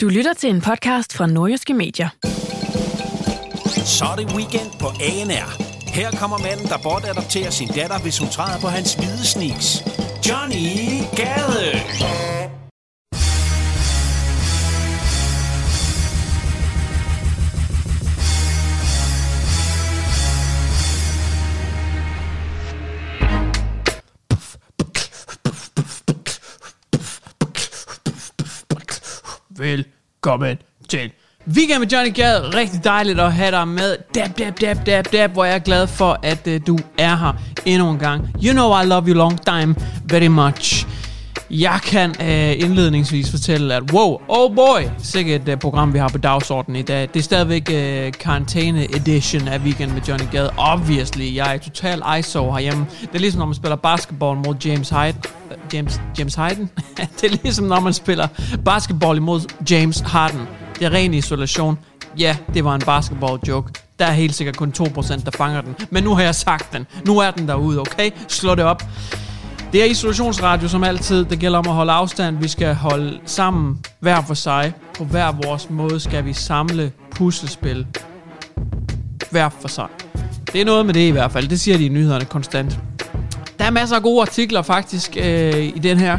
Du lytter til en podcast fra Nordjyske Medier. Så er det weekend på ANR. Her kommer manden, der bortadopterer sin datter, hvis hun træder på hans hvide sneaks. Johnny Gade. Velkommen til Weekend med Johnny Gade. Rigtig dejligt at have dig med. Dab, dab, dab, dab, dab, hvor jeg er glad for, at uh, du er her endnu en gang. You know I love you long time very much. Jeg kan øh, indledningsvis fortælle, at wow, oh boy, sikkert et uh, program, vi har på dagsordenen i dag. Det er stadigvæk uh, edition af Weekend med Johnny Gade. Obviously, jeg er total ISO herhjemme. Det er ligesom, når man spiller basketball mod James Hyde. Uh, øh, James, James Harden? det er ligesom, når man spiller basketball imod James Harden. Det er ren isolation. Ja, det var en basketball joke. Der er helt sikkert kun 2%, der fanger den. Men nu har jeg sagt den. Nu er den derude, okay? Slå det op. Det er isolationsradio som altid. Det gælder om at holde afstand. Vi skal holde sammen hver for sig. På hver vores måde skal vi samle puslespil. Hver for sig. Det er noget med det i hvert fald. Det siger de i nyhederne konstant. Der er masser af gode artikler faktisk øh, i den her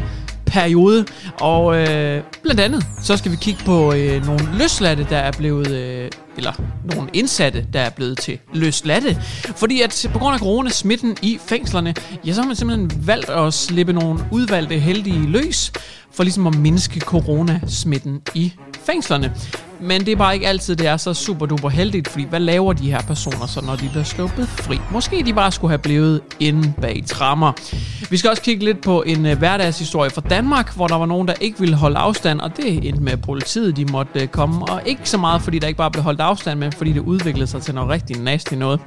periode, og øh, blandt andet så skal vi kigge på øh, nogle løslatte, der er blevet, øh, eller nogle indsatte, der er blevet til løslatte. Fordi at på grund af coronasmitten i fængslerne, ja, så har man simpelthen valgt at slippe nogle udvalgte heldige løs, for ligesom at mindske coronasmitten i fængslerne. Men det er bare ikke altid, det er så super duper heldigt, fordi hvad laver de her personer så, når de bliver sluppet fri? Måske de bare skulle have blevet inde bag trammer. Vi skal også kigge lidt på en øh, hverdagshistorie fra Danmark, hvor der var nogen, der ikke ville holde afstand, og det endte med, at politiet de måtte øh, komme. Og ikke så meget, fordi der ikke bare blev holdt afstand, men fordi det udviklede sig til noget rigtig nasty noget.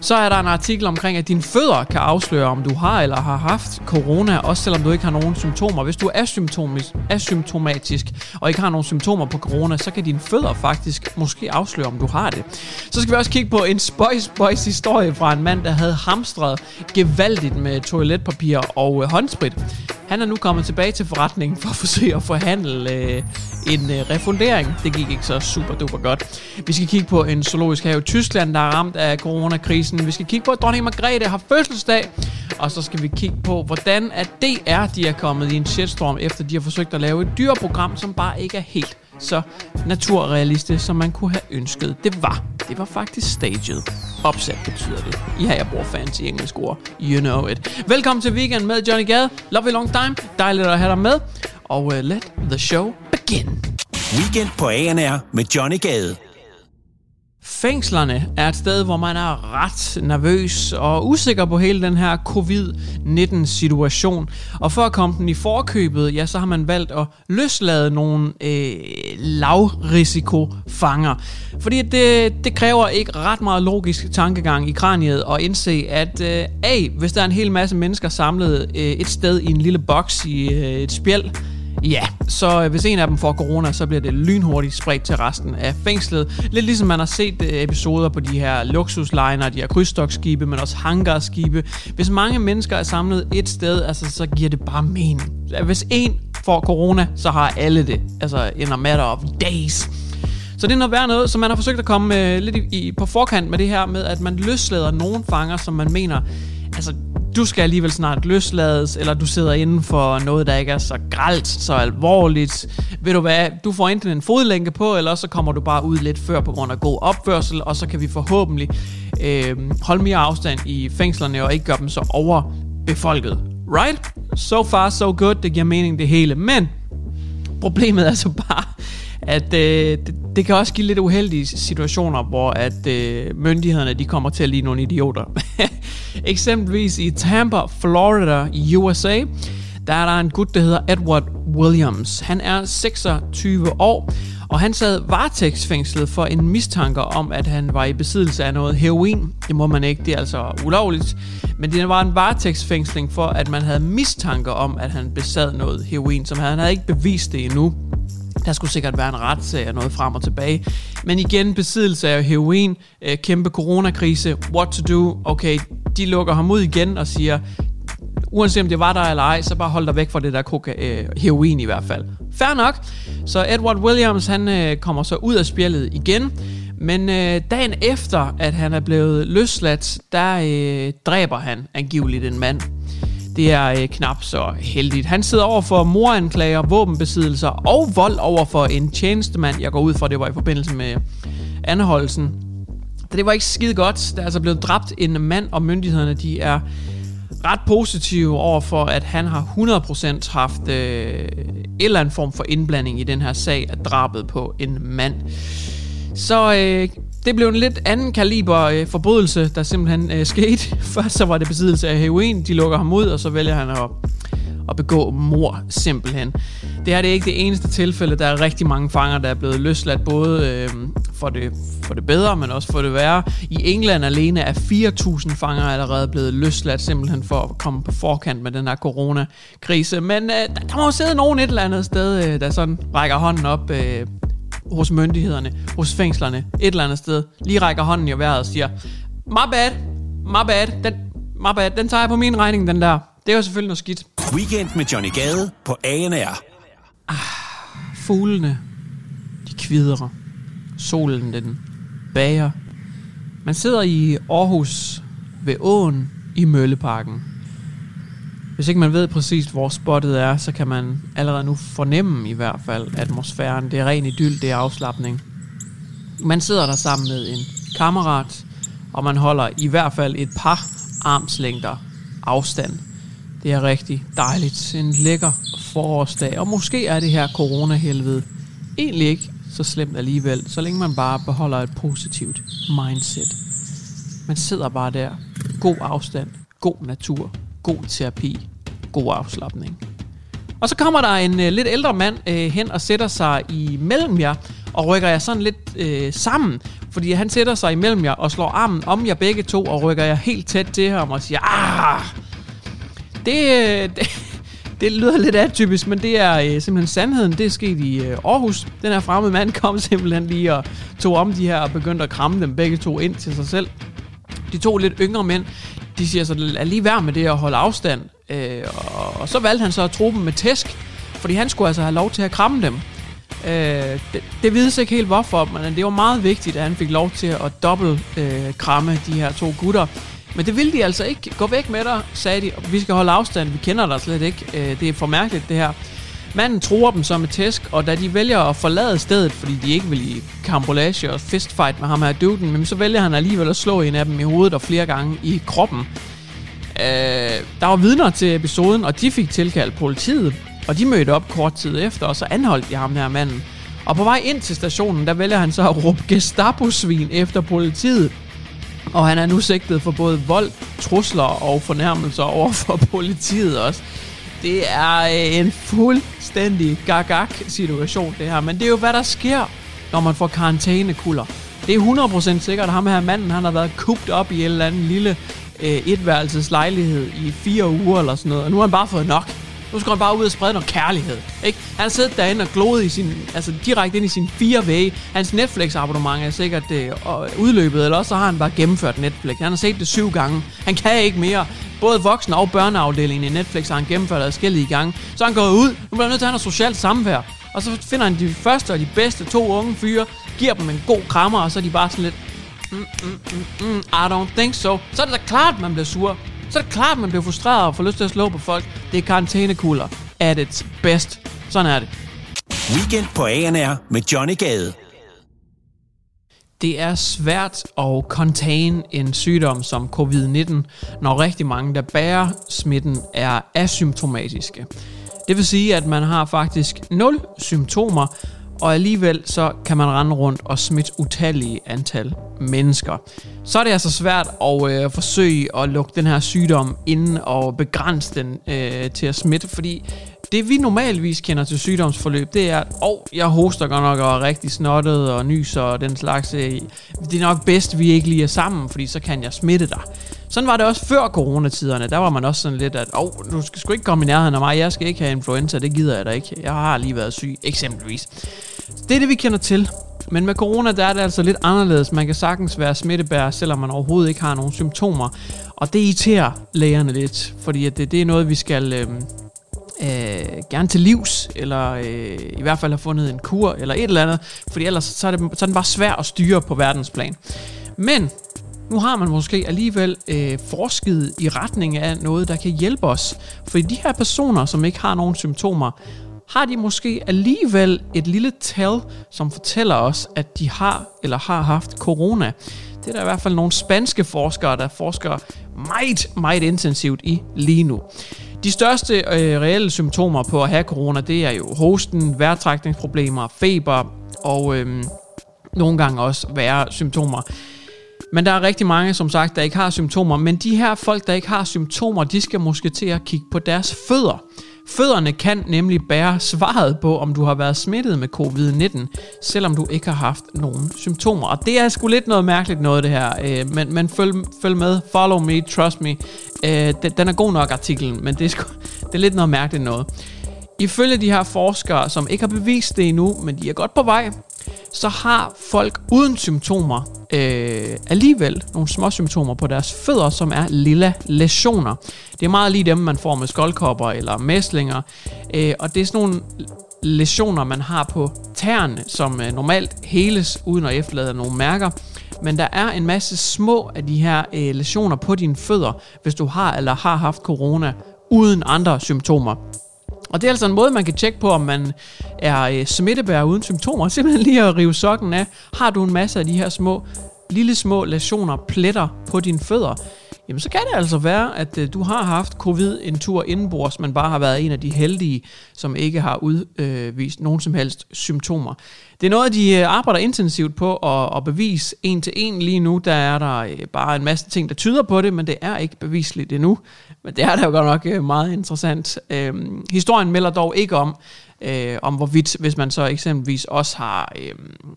Så er der en artikel omkring, at dine fødder kan afsløre, om du har eller har haft corona, også selvom du ikke har nogen symptomer. Hvis du er asymptomisk, asymptomatisk og ikke har nogen symptomer på corona, så kan dine fødder faktisk måske afsløre, om du har det. Så skal vi også kigge på en spøjs, boys historie fra en mand, der havde hamstret gevaldigt med toiletpapir og øh, håndsprit. Han er nu kommet tilbage til forretningen for at forsøge at forhandle øh, en øh, refundering. Det gik ikke så super duper godt. Vi skal kigge på en zoologisk have i Tyskland, der er ramt af coronakrisen. Vi skal kigge på, at dronning Margrethe har fødselsdag. Og så skal vi kigge på, hvordan at DR de er kommet i en shitstorm, efter de har forsøgt at lave et dyreprogram, som bare ikke er helt så naturrealistisk, som man kunne have ønsket. Det var. Det var faktisk staged. Opsat betyder det. Ja, jeg bruger fancy engelsk ord. You know it. Velkommen til weekend med Johnny Gade. Love you long time. Dejligt at have dig med. Og uh, let the show begin. Weekend på ANR med Johnny Gade. Fængslerne er et sted, hvor man er ret nervøs og usikker på hele den her covid-19-situation. Og for at komme den i forkøbet, ja, så har man valgt at løslade nogle øh, lavrisikofanger. Fordi det, det kræver ikke ret meget logisk tankegang i kraniet at indse, at øh, A, hvis der er en hel masse mennesker samlet øh, et sted i en lille boks i øh, et spjæld, Ja, så øh, hvis en af dem får corona, så bliver det lynhurtigt spredt til resten af fængslet. Lidt ligesom man har set øh, episoder på de her luksusliner, de her krydstogsskibe, men også hangarskibe. Hvis mange mennesker er samlet et sted, altså, så giver det bare mening. Hvis en får corona, så har alle det. Altså in a matter of days. Så det er noget værd noget, så man har forsøgt at komme øh, lidt i, i, på forkant med det her med, at man løslader nogle fanger, som man mener, altså du skal alligevel snart løslades, eller du sidder inden for noget, der ikke er så gralt, så alvorligt. Ved du hvad, du får enten en fodlænke på, eller så kommer du bare ud lidt før på grund af god opførsel, og så kan vi forhåbentlig øh, holde mere afstand i fængslerne og ikke gøre dem så overbefolket. Right? So far, so good. Det giver mening det hele. Men problemet er så bare, at øh, det, det kan også give lidt uheldige situationer, hvor at øh, myndighederne de kommer til at lide nogle idioter. Eksempelvis i Tampa, Florida i USA, der er der en gut, der hedder Edward Williams. Han er 26 år, og han sad varetægtsfængslet for en mistanke om, at han var i besiddelse af noget heroin. Det må man ikke, det er altså ulovligt. Men det var en varetægtsfængsling for, at man havde mistanke om, at han besad noget heroin, som han havde ikke bevist det endnu. Der skulle sikkert være en retssag og noget frem og tilbage. Men igen, besiddelse af heroin, øh, kæmpe coronakrise, what to do? Okay, de lukker ham ud igen og siger, uanset om det var der eller ej, så bare hold dig væk fra det der koka- øh, heroin i hvert fald. Fair nok. Så Edward Williams, han øh, kommer så ud af spjældet igen. Men øh, dagen efter, at han er blevet løsladt, der øh, dræber han angiveligt en mand. Det er øh, knap så heldigt. Han sidder over for moranklager, våbenbesiddelser og vold over for en tjenestemand. Jeg går ud fra, det var i forbindelse med anholdelsen. Det var ikke skide godt. Der er altså blevet dræbt en mand, og myndighederne de er ret positive over for, at han har 100% haft øh, en eller anden form for indblanding i den her sag af drabet på en mand. Så øh, det blev en lidt anden kaliber øh, forbrydelse, der simpelthen øh, skete. Først så var det besiddelse af heroin, de lukker ham ud, og så vælger han at, at begå mor simpelthen. Det her det er ikke det eneste tilfælde, der er rigtig mange fanger, der er blevet løsladt, både øh, for, det, for det bedre, men også for det værre. I England alene er 4.000 fanger allerede blevet løsladt, simpelthen for at komme på forkant med den her coronakrise. Men øh, der, der må jo sidde nogen et eller andet sted, øh, der sådan rækker hånden op øh, hos myndighederne, hos fængslerne, et eller andet sted, lige rækker hånden i vejret og siger, my bad, my bad, den, my bad, den tager jeg på min regning, den der. Det er jo selvfølgelig noget skidt. Weekend med Johnny Gade på ANR. Fuglene, de kvidrer. Solen, den bager. Man sidder i Aarhus ved åen i Mølleparken. Hvis ikke man ved præcis, hvor spottet er, så kan man allerede nu fornemme i hvert fald atmosfæren. Det er ren idyll, det er afslappning. Man sidder der sammen med en kammerat, og man holder i hvert fald et par armslængder afstand. Det er rigtig dejligt. En lækker forårsdag. Og måske er det her coronahelvede egentlig ikke så slemt alligevel, så længe man bare beholder et positivt mindset. Man sidder bare der. God afstand. God natur. God terapi. God afslappning. Og så kommer der en øh, lidt ældre mand øh, hen og sætter sig imellem jer, og rykker jer sådan lidt øh, sammen. Fordi han sætter sig imellem jer og slår armen om jer begge to, og rykker jer helt tæt til ham og siger, ah, det, øh, det, det lyder lidt atypisk, men det er øh, simpelthen sandheden. Det er sket i øh, Aarhus. Den her fremmede mand kom simpelthen lige og tog om de her og begyndte at kramme dem begge to ind til sig selv. De to lidt yngre mænd, de siger så, lad lige være med det at holde afstand. Øh, og, og så valgte han så at tro dem med tæsk, fordi han skulle altså have lov til at kramme dem. Øh, det, det vides ikke helt hvorfor, men det var meget vigtigt, at han fik lov til at dobbelt øh, kramme de her to gutter. Men det ville de altså ikke. Gå væk med dig, sagde de. Vi skal holde afstand. Vi kender dig slet ikke. Øh, det er for mærkeligt, det her. Manden tror dem som et tæsk, og da de vælger at forlade stedet, fordi de ikke vil i kambolage og fistfight med ham her duden, men så vælger han alligevel at slå en af dem i hovedet og flere gange i kroppen. Øh, der var vidner til episoden, og de fik tilkaldt politiet, og de mødte op kort tid efter, og så anholdt de ham her manden. Og på vej ind til stationen, der vælger han så at råbe Gestapo-svin efter politiet. Og han er nu sigtet for både vold, trusler og fornærmelser over for politiet også. Det er øh, en fuldstændig gagak situation det her, men det er jo hvad der sker, når man får karantænekulder. Det er 100% sikkert, at ham her manden, han har været kubt op i en eller anden lille øh, etværelses lejlighed i fire uger eller sådan noget, og nu har han bare fået nok. Nu skal han bare ud og sprede noget kærlighed. Ikke? Han sidder derinde og gloede i sin, altså direkte ind i sin fire vægge. Hans Netflix-abonnement er sikkert øh, udløbet, eller også så har han bare gennemført Netflix. Han har set det syv gange. Han kan ikke mere. Både voksen- og børneafdelingen i Netflix har han gennemført adskillige gange. Så han går ud. Nu bliver han nødt til at have noget socialt samvær. Og så finder han de første og de bedste to unge fyre, giver dem en god krammer, og så er de bare sådan lidt, mm, mm, mm, mm, I don't think so. Så er det da klart, at man bliver sur så er det klart, at man bliver frustreret og får lyst til at slå på folk. Det er karantænekugler at its best. Sådan er det. Weekend på ANR med Johnny Gade. Det er svært at contain en sygdom som covid-19, når rigtig mange, der bærer smitten, er asymptomatiske. Det vil sige, at man har faktisk 0 symptomer, og alligevel så kan man rende rundt og smitte utallige antal mennesker. Så er det altså svært at øh, forsøge at lukke den her sygdom inden og begrænse den øh, til at smitte, fordi det vi normalvis kender til sygdomsforløb, det er, at oh, jeg hoster godt nok og er rigtig snottet og nyser og den slags. Øh, det er nok bedst, vi ikke lige er sammen, fordi så kan jeg smitte dig. Sådan var det også før coronatiderne. Der var man også sådan lidt, at oh, du skal sgu ikke komme i nærheden af mig. Jeg skal ikke have influenza, det gider jeg da ikke. Jeg har lige været syg, eksempelvis. Det er det, vi kender til. Men med corona, der er det altså lidt anderledes. Man kan sagtens være smittebærer, selvom man overhovedet ikke har nogen symptomer. Og det irriterer lægerne lidt, fordi at det, det er noget, vi skal... Øh, øh, gerne til livs, eller øh, i hvert fald har fundet en kur, eller et eller andet, fordi ellers så er, det, så er den bare svær at styre på verdensplan. Men nu har man måske alligevel øh, forsket i retning af noget, der kan hjælpe os. For de her personer, som ikke har nogen symptomer, har de måske alligevel et lille tal, som fortæller os, at de har eller har haft corona. Det er der i hvert fald nogle spanske forskere, der forsker meget, meget intensivt i lige nu. De største øh, reelle symptomer på at have corona, det er jo hosten, vejrtrækningsproblemer, feber og øh, nogle gange også værre symptomer. Men der er rigtig mange, som sagt, der ikke har symptomer. Men de her folk, der ikke har symptomer, de skal måske til at kigge på deres fødder. Fødderne kan nemlig bære svaret på, om du har været smittet med covid-19, selvom du ikke har haft nogen symptomer. Og det er sgu lidt noget mærkeligt noget, det her. Øh, men, men følg, følg med, follow me, trust me. Øh, den er god nok, artiklen, men det er, sgu, det er lidt noget mærkeligt noget. Ifølge de her forskere, som ikke har bevist det endnu, men de er godt på vej, så har folk uden symptomer øh, alligevel nogle små symptomer på deres fødder, som er lilla læsioner. Det er meget lige dem, man får med skoldkopper eller mæslinger, øh, og det er sådan nogle læsioner, man har på tæerne, som øh, normalt heles uden at efterlade nogle mærker. Men der er en masse små af de her øh, læsioner på dine fødder, hvis du har eller har haft corona uden andre symptomer. Og det er altså en måde, man kan tjekke på, om man er øh, smittebærer uden symptomer. Simpelthen lige at rive sokken af. Har du en masse af de her små, lille små læsioner, pletter på dine fødder, jamen så kan det altså være, at øh, du har haft covid en tur indenbords, men bare har været en af de heldige, som ikke har udvist øh, nogen som helst symptomer. Det er noget, de øh, arbejder intensivt på at, at bevise en til en lige nu. Der er der øh, bare en masse ting, der tyder på det, men det er ikke bevisligt endnu. Men det er da jo godt nok meget interessant. Øhm, historien melder dog ikke om, øh, om hvorvidt, hvis man så eksempelvis også har, øh,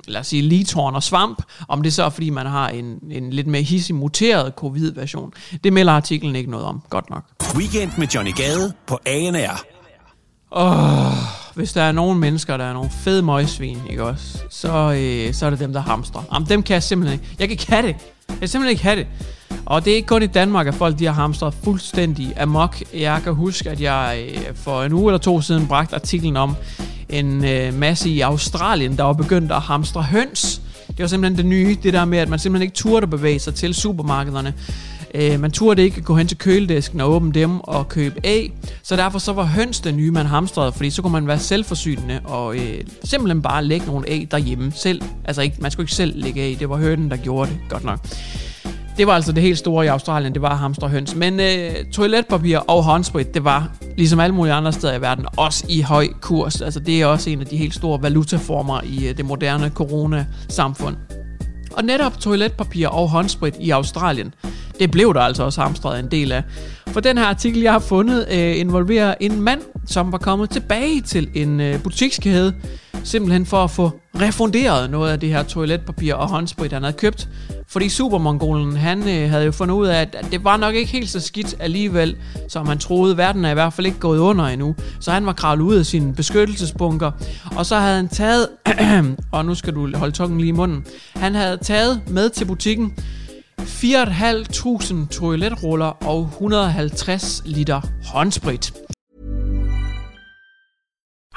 lad os sige, ligetårn og svamp, om det så er, fordi man har en, en lidt mere hissig muteret covid-version. Det melder artiklen ikke noget om, godt nok. Weekend med Johnny Gade på ANR. Åh, oh, hvis der er nogen mennesker, der er nogle fede møgsvin, ikke også, så, øh, så er det dem, der hamstrer. Jamen, dem kan jeg simpelthen ikke. Jeg kan ikke have det. Jeg kan simpelthen ikke have det. Og det er ikke kun i Danmark, at folk de har hamstret fuldstændig amok. Jeg kan huske, at jeg øh, for en uge eller to siden bragte artiklen om en øh, masse i Australien, der var begyndt at hamstre høns. Det var simpelthen det nye, det der med, at man simpelthen ikke turde bevæge sig til supermarkederne. Øh, man turde ikke gå hen til køledisken og åbne dem og købe æg, så derfor så var høns det nye, man hamstrede, fordi så kunne man være selvforsynende og øh, simpelthen bare lægge nogle æg derhjemme selv. Altså ikke, man skulle ikke selv lægge æg, det var hønen, der gjorde det, godt nok. Det var altså det helt store i Australien, det var hamsterhøns. Men øh, toiletpapir og håndsprit, det var, ligesom alle mulige andre steder i verden, også i høj kurs. Altså det er også en af de helt store valutaformer i øh, det moderne coronasamfund. Og netop toiletpapir og håndsprit i Australien, det blev der altså også hamstret en del af. For den her artikel, jeg har fundet, øh, involverer en mand, som var kommet tilbage til en øh, butikskæde, simpelthen for at få refunderet noget af det her toiletpapir og håndsprit, han havde købt. Fordi Supermongolen, han øh, havde jo fundet ud af, at det var nok ikke helt så skidt alligevel, som han troede. Verden er i hvert fald ikke gået under endnu. Så han var kravlet ud af sin beskyttelsesbunker. Og så havde han taget, og nu skal du holde tungen lige i munden, han havde taget med til butikken 4.500 toiletruller og 150 liter håndsprit.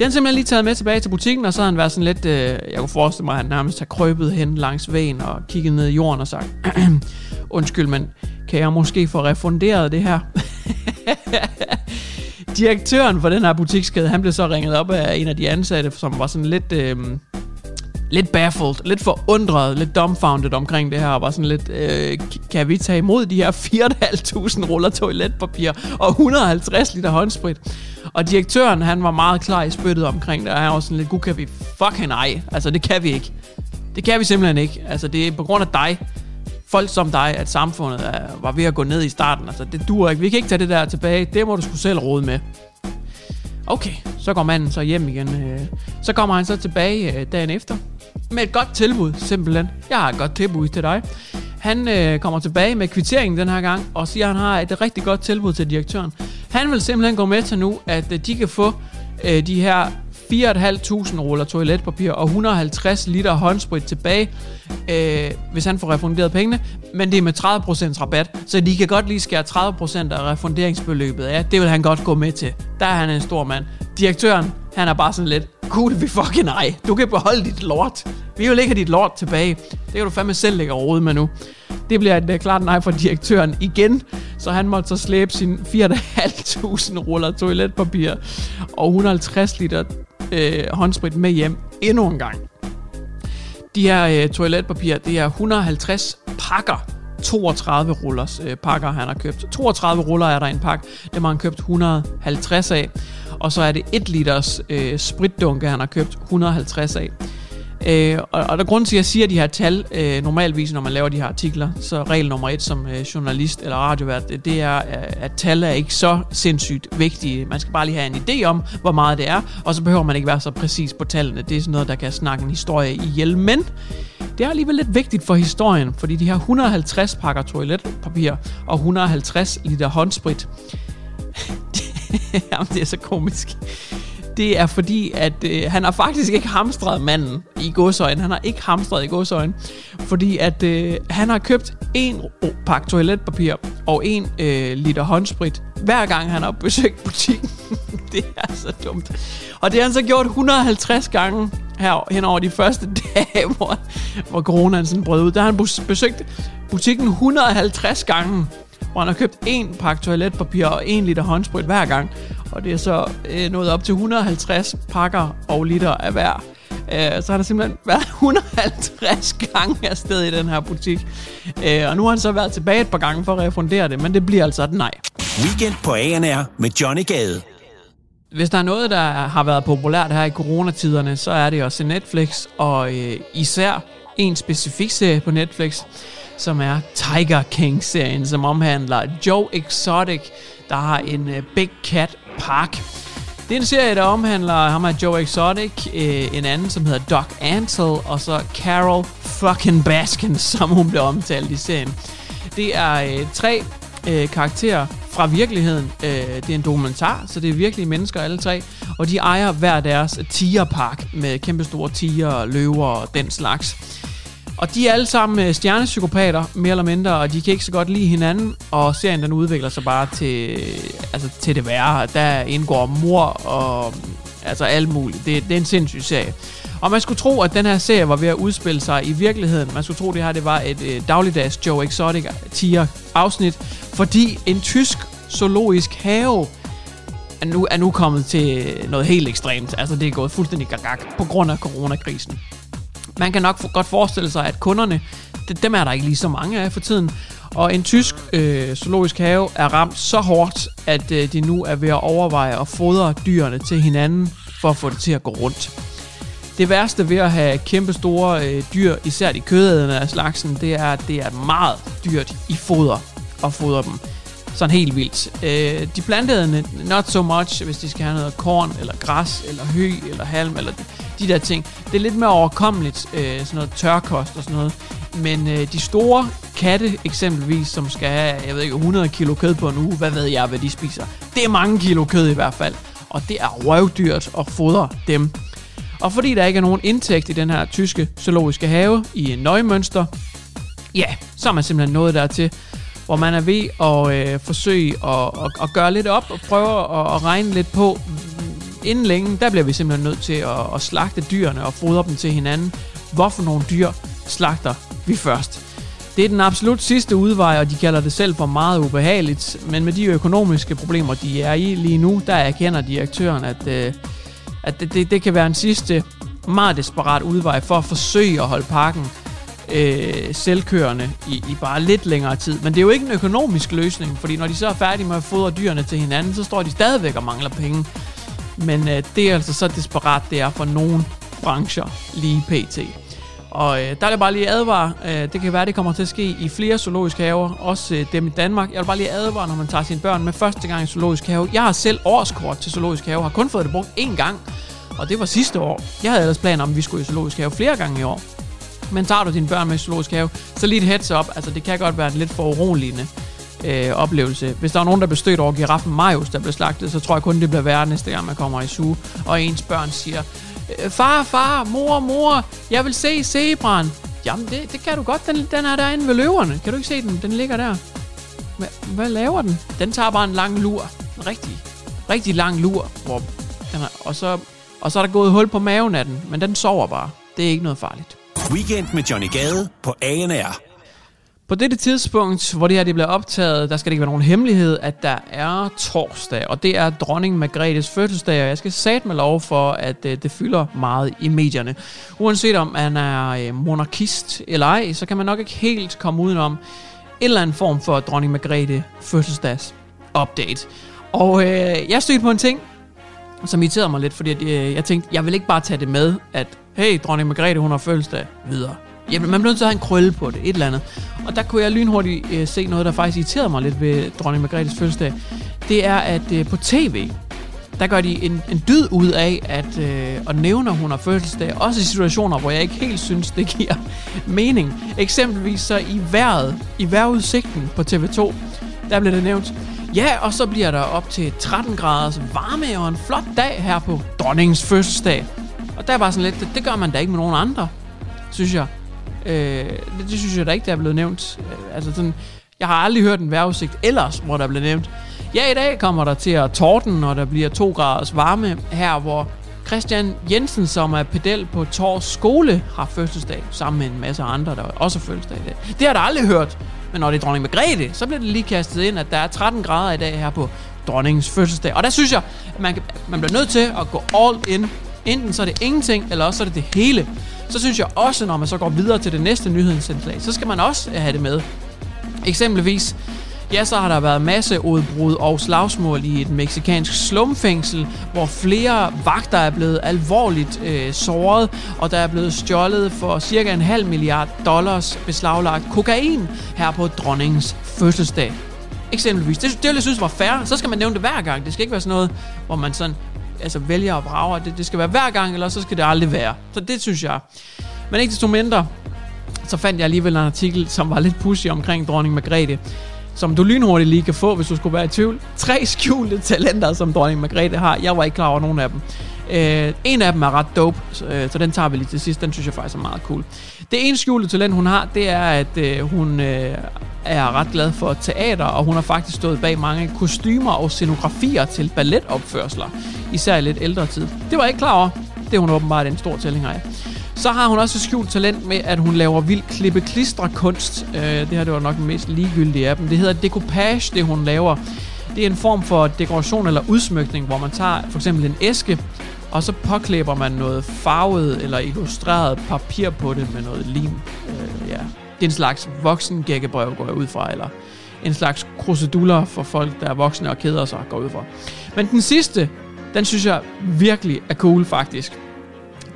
Den er simpelthen lige taget med tilbage til butikken, og så har han været sådan lidt, øh, jeg kunne forestille mig, at han nærmest har krøbet hen langs vejen og kigget ned i jorden og sagt, undskyld, men kan jeg måske få refunderet det her? Direktøren for den her butikskæde, han blev så ringet op af en af de ansatte, som var sådan lidt... Øh, lidt baffled, lidt forundret, lidt dumbfounded omkring det her, og var sådan lidt, øh, kan vi tage imod de her 4.500 ruller toiletpapir og 150 liter håndsprit? Og direktøren, han var meget klar i spyttet omkring det, og han var sådan lidt, gud kan vi fucking ej, altså det kan vi ikke. Det kan vi simpelthen ikke, altså det er på grund af dig, folk som dig, at samfundet er, var ved at gå ned i starten, altså det duer ikke, vi kan ikke tage det der tilbage, det må du skulle selv rode med. Okay, så går manden så hjem igen. Øh, så kommer han så tilbage øh, dagen efter med et godt tilbud, simpelthen. Jeg har et godt tilbud til dig. Han øh, kommer tilbage med kvitteringen den her gang, og siger, at han har et rigtig godt tilbud til direktøren. Han vil simpelthen gå med til nu, at øh, de kan få øh, de her 4.500 ruller toiletpapir og 150 liter håndsprit tilbage, øh, hvis han får refunderet pengene. Men det er med 30% rabat, så de kan godt lige skære 30% af refunderingsbeløbet af. Det vil han godt gå med til. Der er han en stor mand. Direktøren, han er bare sådan lidt, gud vi fucking nej, du kan beholde dit lort. Vi vil ikke have dit lort tilbage. Det kan du fandme selv lægge råd med nu. Det bliver et uh, klart nej fra direktøren igen, så han måtte så slæbe sin 4.500 ruller toiletpapir og 150 liter øh, håndsprit med hjem endnu en gang. De her øh, toiletpapir, det er 150 pakker 32 rullers øh, pakker, han har købt. 32 ruller er der i en pakke. Dem har han købt 150 af. Og så er det 1 liters øh, spritdunke, han har købt 150 af. Øh, og, og der grund til, at jeg siger de her tal øh, normalvis, når man laver de her artikler, så regel nummer et som øh, journalist eller radiovært, det, det er, at tal er ikke så sindssygt vigtige. Man skal bare lige have en idé om, hvor meget det er, og så behøver man ikke være så præcis på tallene. Det er sådan noget, der kan snakke en historie ihjel. Men det er alligevel lidt vigtigt for historien, fordi de her 150 pakker toiletpapir og 150 liter håndsprit, Jamen, det er så komisk det er fordi, at øh, han har faktisk ikke hamstret manden i godsøjen. Han har ikke hamstret i godsøjen, fordi at øh, han har købt en pakke toiletpapir og en øh, liter håndsprit, hver gang han har besøgt butikken. det er så dumt. Og det har han så gjort 150 gange her hen over de første dage, hvor, hvor coronaen sådan brød ud. Der har han besøgt butikken 150 gange hvor han har købt en pakke toiletpapir og en liter håndsprit hver gang. Og det er så øh, nået op til 150 pakker og liter af hver. Øh, så har der simpelthen været 150 gange afsted i den her butik. Øh, og nu har han så været tilbage et par gange for at refundere det, men det bliver altså et nej. Weekend på ANR med Johnny Gade. Hvis der er noget, der har været populært her i coronatiderne, så er det også Netflix, og øh, især en specifik serie på Netflix, som er Tiger King-serien, som omhandler Joe Exotic, der har en uh, Big Cat Park. Det er en serie, der omhandler ham af Joe Exotic, øh, en anden, som hedder Doc Antle, og så Carol fucking Baskin, som hun blev omtalt i serien. Det er øh, tre øh, karakterer fra virkeligheden. Øh, det er en dokumentar, så det er virkelige mennesker alle tre, og de ejer hver deres tigerpark med kæmpestore tiger, løver og den slags. Og de er alle sammen øh, stjernepsykopater, mere eller mindre, og de kan ikke så godt lide hinanden, og serien den udvikler sig bare til, øh, altså, til det værre. Der indgår mor og altså alt muligt. Det, det er en sindssyg serie. Og man skulle tro, at den her serie var ved at udspille sig i virkeligheden. Man skulle tro, at det her det var et øh, dagligdags Joe Exotic tier afsnit, fordi en tysk zoologisk have er nu, er nu kommet til noget helt ekstremt. Altså det er gået fuldstændig gagag på grund af coronakrisen. Man kan nok godt forestille sig, at kunderne, det, dem er der ikke lige så mange af for tiden. Og en tysk øh, zoologisk have er ramt så hårdt, at øh, de nu er ved at overveje at fodre dyrene til hinanden for at få det til at gå rundt. Det værste ved at have kæmpe store øh, dyr, især de kødædende af slagsen, det er, at det er meget dyrt i foder at fodre dem. Sådan helt vildt. Øh, de plantede not so much, hvis de skal have noget korn, eller græs, eller hø, eller halm, eller de der ting. Det er lidt mere overkommeligt, øh, sådan noget tørkost og sådan noget, Men øh, de store katte eksempelvis, som skal have, jeg ved ikke, 100 kilo kød på en uge, hvad ved jeg, hvad de spiser. Det er mange kilo kød i hvert fald, og det er røvdyrt at fodre dem. Og fordi der ikke er nogen indtægt i den her tyske zoologiske have i Nøgmønster, ja, så er man simpelthen nået dertil, hvor man er ved at øh, forsøge at, at, at gøre lidt op og prøve at, at regne lidt på, inden længe, der bliver vi simpelthen nødt til at, at slagte dyrene og fodre dem til hinanden. Hvorfor nogle dyr slagter vi først? Det er den absolut sidste udvej, og de kalder det selv for meget ubehageligt. Men med de økonomiske problemer, de er i lige nu, der erkender direktøren, at, øh, at det, det, det kan være en sidste meget desperat udvej for at forsøge at holde parken øh, selvkørende i, i bare lidt længere tid. Men det er jo ikke en økonomisk løsning, fordi når de så er færdige med at fodre dyrene til hinanden, så står de stadigvæk og mangler penge. Men øh, det er altså så desperat, det er for nogle brancher lige pt. Og øh, der er det bare lige advare, øh, det kan være, det kommer til at ske i flere zoologiske haver, også øh, dem i Danmark. Jeg vil bare lige advare, når man tager sine børn med første gang i zoologisk have. Jeg har selv årskort til zoologisk have, har kun fået det brugt én gang, og det var sidste år. Jeg havde ellers planer om, at vi skulle i zoologisk have flere gange i år. Men tager du dine børn med i zoologisk have, så lige et heads up, altså det kan godt være lidt for uroligende øh, oplevelse. Hvis der er nogen, der bliver stødt over giraffen Marius, der bliver slagtet, så tror jeg kun, det bliver værre næste gang, man kommer i suge, og ens børn siger, øh, far, far, mor, mor, jeg vil se zebraen. Jamen, det, det kan du godt. Den, den er derinde ved løverne. Kan du ikke se den? Den ligger der. Hvad, hvad laver den? Den tager bare en lang lur. En rigtig, rigtig lang lur. Hvor den er, og, så, og så er der gået hul på maven af den. Men den sover bare. Det er ikke noget farligt. Weekend med Johnny Gade på ANR. På dette tidspunkt, hvor det her det bliver optaget, der skal det ikke være nogen hemmelighed, at der er torsdag, og det er dronning Margrethes fødselsdag, og jeg skal sat med lov for, at øh, det fylder meget i medierne. Uanset om man er øh, monarkist eller ej, så kan man nok ikke helt komme udenom en eller anden form for dronning Margrethe fødselsdags update. Og øh, jeg stødte på en ting, som irriterede mig lidt, fordi at, øh, jeg tænkte, jeg vil ikke bare tage det med, at hey, dronning Margrethe, hun har fødselsdag videre. Ja, man blev nødt til at have en krølle på det, et eller andet. Og der kunne jeg lynhurtigt øh, se noget, der faktisk irriterede mig lidt ved dronning Margrethes fødselsdag. Det er, at øh, på tv, der gør de en, en dyd ud af at, øh, at nævne, at hun har fødselsdag. Også i situationer, hvor jeg ikke helt synes, det giver mening. Eksempelvis så i vejret, i vejrudsigten på TV2, der blev det nævnt, Ja, og så bliver der op til 13 graders varme og en flot dag her på dronningens fødselsdag. Og der var sådan lidt, det, det gør man da ikke med nogen andre, synes jeg. Øh, det, det synes jeg da ikke, der er blevet nævnt. Øh, altså sådan, jeg har aldrig hørt en vejrudsigt ellers, hvor der blev nævnt. Ja, i dag kommer der til at torden, og der bliver 2 graders varme her, hvor Christian Jensen, som er pedel på Tors skole, har fødselsdag, sammen med en masse andre, der også har fødselsdag i dag. Det har jeg aldrig hørt. Men når det er dronning Margrethe, så bliver det lige kastet ind, at der er 13 grader i dag her på dronningens fødselsdag. Og der synes jeg, at man, man bliver nødt til at gå all in. Enten så er det ingenting, eller også så er det det hele. Så synes jeg også, når man så går videre til det næste nyhedsindslag, så skal man også have det med. Eksempelvis, ja, så har der været masse udbrud og slagsmål i et meksikansk slumfængsel, hvor flere vagter er blevet alvorligt øh, såret, og der er blevet stjålet for cirka en halv milliard dollars beslaglagt kokain her på dronningens fødselsdag. Eksempelvis. Det, det jeg synes var fair. Så skal man nævne det hver gang. Det skal ikke være sådan noget, hvor man sådan altså vælger og brager. Det, det skal være hver gang, eller så skal det aldrig være. Så det synes jeg. Men ikke desto mindre, så fandt jeg alligevel en artikel, som var lidt pushy omkring dronning Margrethe som du lynhurtigt lige kan få, hvis du skulle være i tvivl. Tre skjulte talenter, som dronning Margrethe har. Jeg var ikke klar over nogen af dem. Øh, en af dem er ret dope, så, øh, så den tager vi lige til sidst. Den synes jeg faktisk er meget cool. Det ene skjulte talent, hun har, det er, at øh, hun øh, er ret glad for teater, og hun har faktisk stået bag mange kostymer og scenografier til balletopførsler, især i lidt ældre tid. Det var jeg ikke klar over. Det er hun åbenbart en stor tilhænger af. Så har hun også et skjult talent med, at hun laver vild klippe klistre kunst. Øh, det her det var nok den mest ligegyldige af dem. Det hedder decoupage, det hun laver. Det er en form for dekoration eller udsmykning, hvor man tager for eksempel en æske, og så påklæber man noget farvet eller illustreret papir på det med noget lim. Øh, ja. Det er en slags voksen gækkebrev, går jeg ud fra, eller en slags kruseduller for folk, der er voksne og keder sig, går ud fra. Men den sidste, den synes jeg virkelig er cool, faktisk.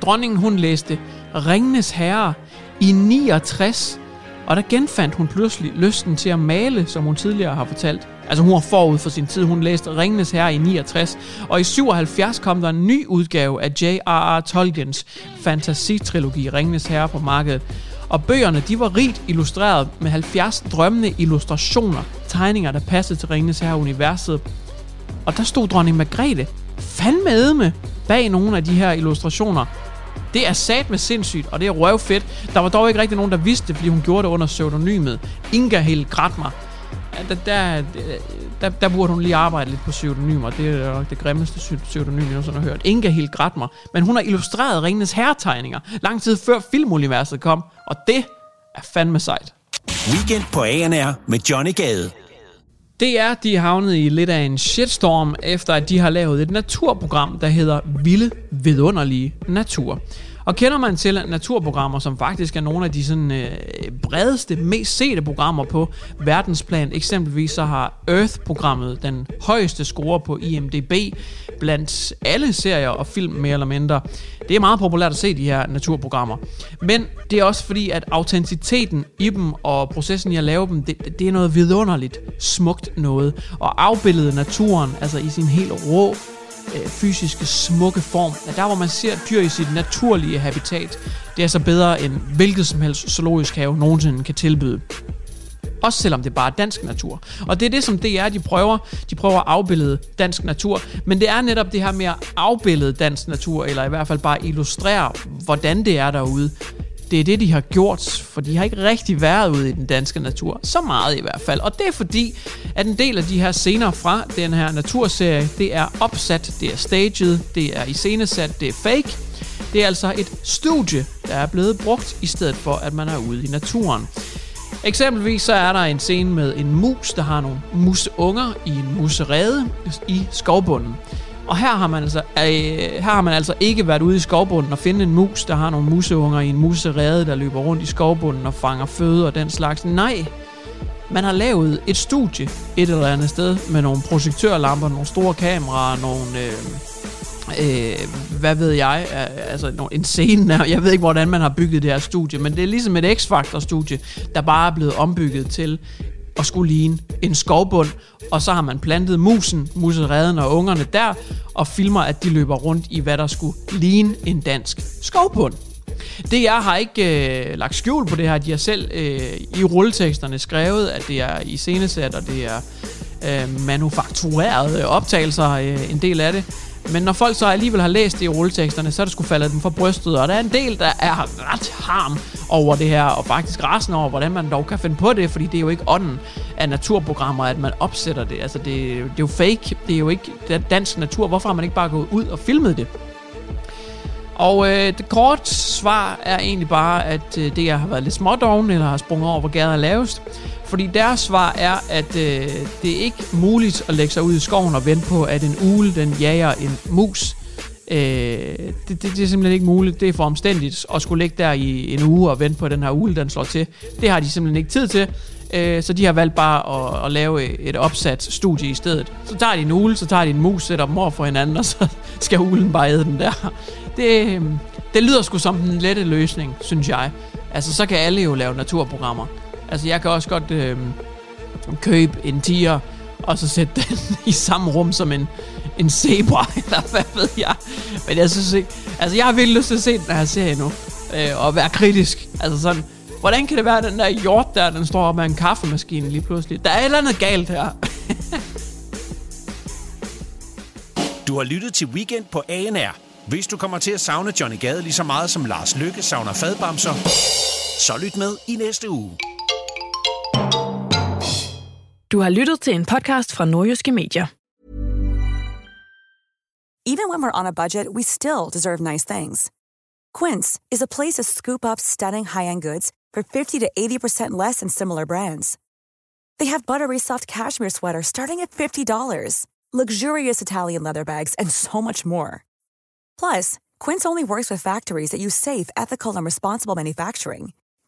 Dronningen, hun læste Ringenes Herre i 69, og der genfandt hun pludselig lysten til at male, som hun tidligere har fortalt. Altså hun var forud for sin tid. Hun læste Ringenes Herre i 69, og i 77 kom der en ny udgave af J.R.R. Tolkiens fantasitrilogi Ringenes Herre på markedet. Og bøgerne, de var rigt illustreret med 70 drømmende illustrationer, tegninger, der passede til Ringenes Herre-universet. Og der stod dronning Margrethe fandme med bag nogle af de her illustrationer. Det er sat med sindssygt, og det er røvfedt. Der var dog ikke rigtig nogen, der vidste det, fordi hun gjorde det under pseudonymet Inga Hill Gratmar. Der, der, der, der burde hun lige arbejde lidt på pseudonymer. Det er nok det grimmeste pseudonym, jeg nogensinde har hørt. Inga Hill Gratmar. Men hun har illustreret Ringenes Herretegninger lang tid før filmuniverset kom, og det er fandme sejt. Weekend på ANR med Johnny Gade. Det er, de er havnet i lidt af en shitstorm, efter at de har lavet et naturprogram, der hedder Vilde Vidunderlige Natur. Og kender man til naturprogrammer, som faktisk er nogle af de sådan, øh, bredeste, mest sete programmer på verdensplan, eksempelvis så har Earth-programmet den højeste score på IMDb blandt alle serier og film mere eller mindre. Det er meget populært at se de her naturprogrammer. Men det er også fordi, at autenticiteten i dem og processen i at lave dem, det, det er noget vidunderligt, smukt noget. Og afbildet naturen, altså i sin helt rå øh, fysiske, smukke form. Der hvor man ser dyr i sit naturlige habitat, det er så bedre end hvilket som helst zoologisk have nogensinde kan tilbyde. Også selvom det bare er dansk natur. Og det er det, som DR de prøver. De prøver at afbillede dansk natur. Men det er netop det her med at afbillede dansk natur, eller i hvert fald bare illustrere, hvordan det er derude. Det er det, de har gjort, for de har ikke rigtig været ude i den danske natur. Så meget i hvert fald. Og det er fordi, at en del af de her scener fra den her naturserie, det er opsat, det er staged, det er iscenesat, det er fake. Det er altså et studie, der er blevet brugt, i stedet for, at man er ude i naturen. Eksempelvis så er der en scene med en mus, der har nogle museunger i en muserede i skovbunden. Og her har man altså, øh, her har man altså ikke været ude i skovbunden og finde en mus, der har nogle museunger i en muserede, der løber rundt i skovbunden og fanger føde og den slags. Nej, man har lavet et studie et eller andet sted med nogle projektørlamper, nogle store kameraer, nogle... Øh, øh, hvad ved jeg, øh, altså en scene, jeg ved ikke, hvordan man har bygget det her studie, men det er ligesom et X-Factor-studie, der bare er blevet ombygget til at skulle ligne en skovbund, og så har man plantet musen, musereden og ungerne der, og filmer, at de løber rundt i, hvad der skulle ligne en dansk skovbund. DR har ikke øh, lagt skjul på det her. De har selv øh, i rulleteksterne skrevet, at det er i scenesat, og det er øh, manufakturerede optagelser, øh, en del af det. Men når folk så alligevel har læst det i rulleteksterne, så er det skulle faldet dem for brystet. Og der er en del, der er ret harm over det her, og faktisk rasende over, hvordan man dog kan finde på det, fordi det er jo ikke ånden af naturprogrammer, at man opsætter det. Altså, det, det er jo fake. Det er jo ikke dansk natur. Hvorfor har man ikke bare gået ud og filmet det? Og øh, det korte svar er egentlig bare, at øh, det har været lidt smådoven, eller har sprunget over, hvor gaden er lavest. Fordi deres svar er, at øh, det er ikke muligt at lægge sig ud i skoven og vente på, at en ule den jager en mus. Øh, det, det, det er simpelthen ikke muligt. Det er for omstændigt at skulle ligge der i en uge og vente på, at den her ule den slår til. Det har de simpelthen ikke tid til. Øh, så de har valgt bare at, at lave et opsat studie i stedet. Så tager de en ule, så tager de en mus, sætter dem over for hinanden, og så skal ulen bare æde den der. Det, øh, det lyder sgu som den lette løsning, synes jeg. Altså, så kan alle jo lave naturprogrammer. Altså, jeg kan også godt øh, købe en tiger, og så sætte den i samme rum som en, en zebra, eller hvad ved jeg. Men jeg synes ikke... Altså, jeg har virkelig lyst til at se den her serie nu, øh, og være kritisk. Altså sådan, hvordan kan det være, at den der hjort der, den står op med en kaffemaskine lige pludselig? Der er et eller andet galt her. du har lyttet til Weekend på ANR. Hvis du kommer til at savne Johnny Gade lige så meget som Lars Lykke savner fadbamser, så lyt med i næste uge. Du har lyttet til en podcast fra Nordjyske Medier. Even when we're on a budget, we still deserve nice things. Quince is a place to scoop up stunning high-end goods for 50 to 80% less than similar brands. They have buttery soft cashmere sweaters starting at $50, luxurious Italian leather bags, and so much more. Plus, Quince only works with factories that use safe, ethical, and responsible manufacturing.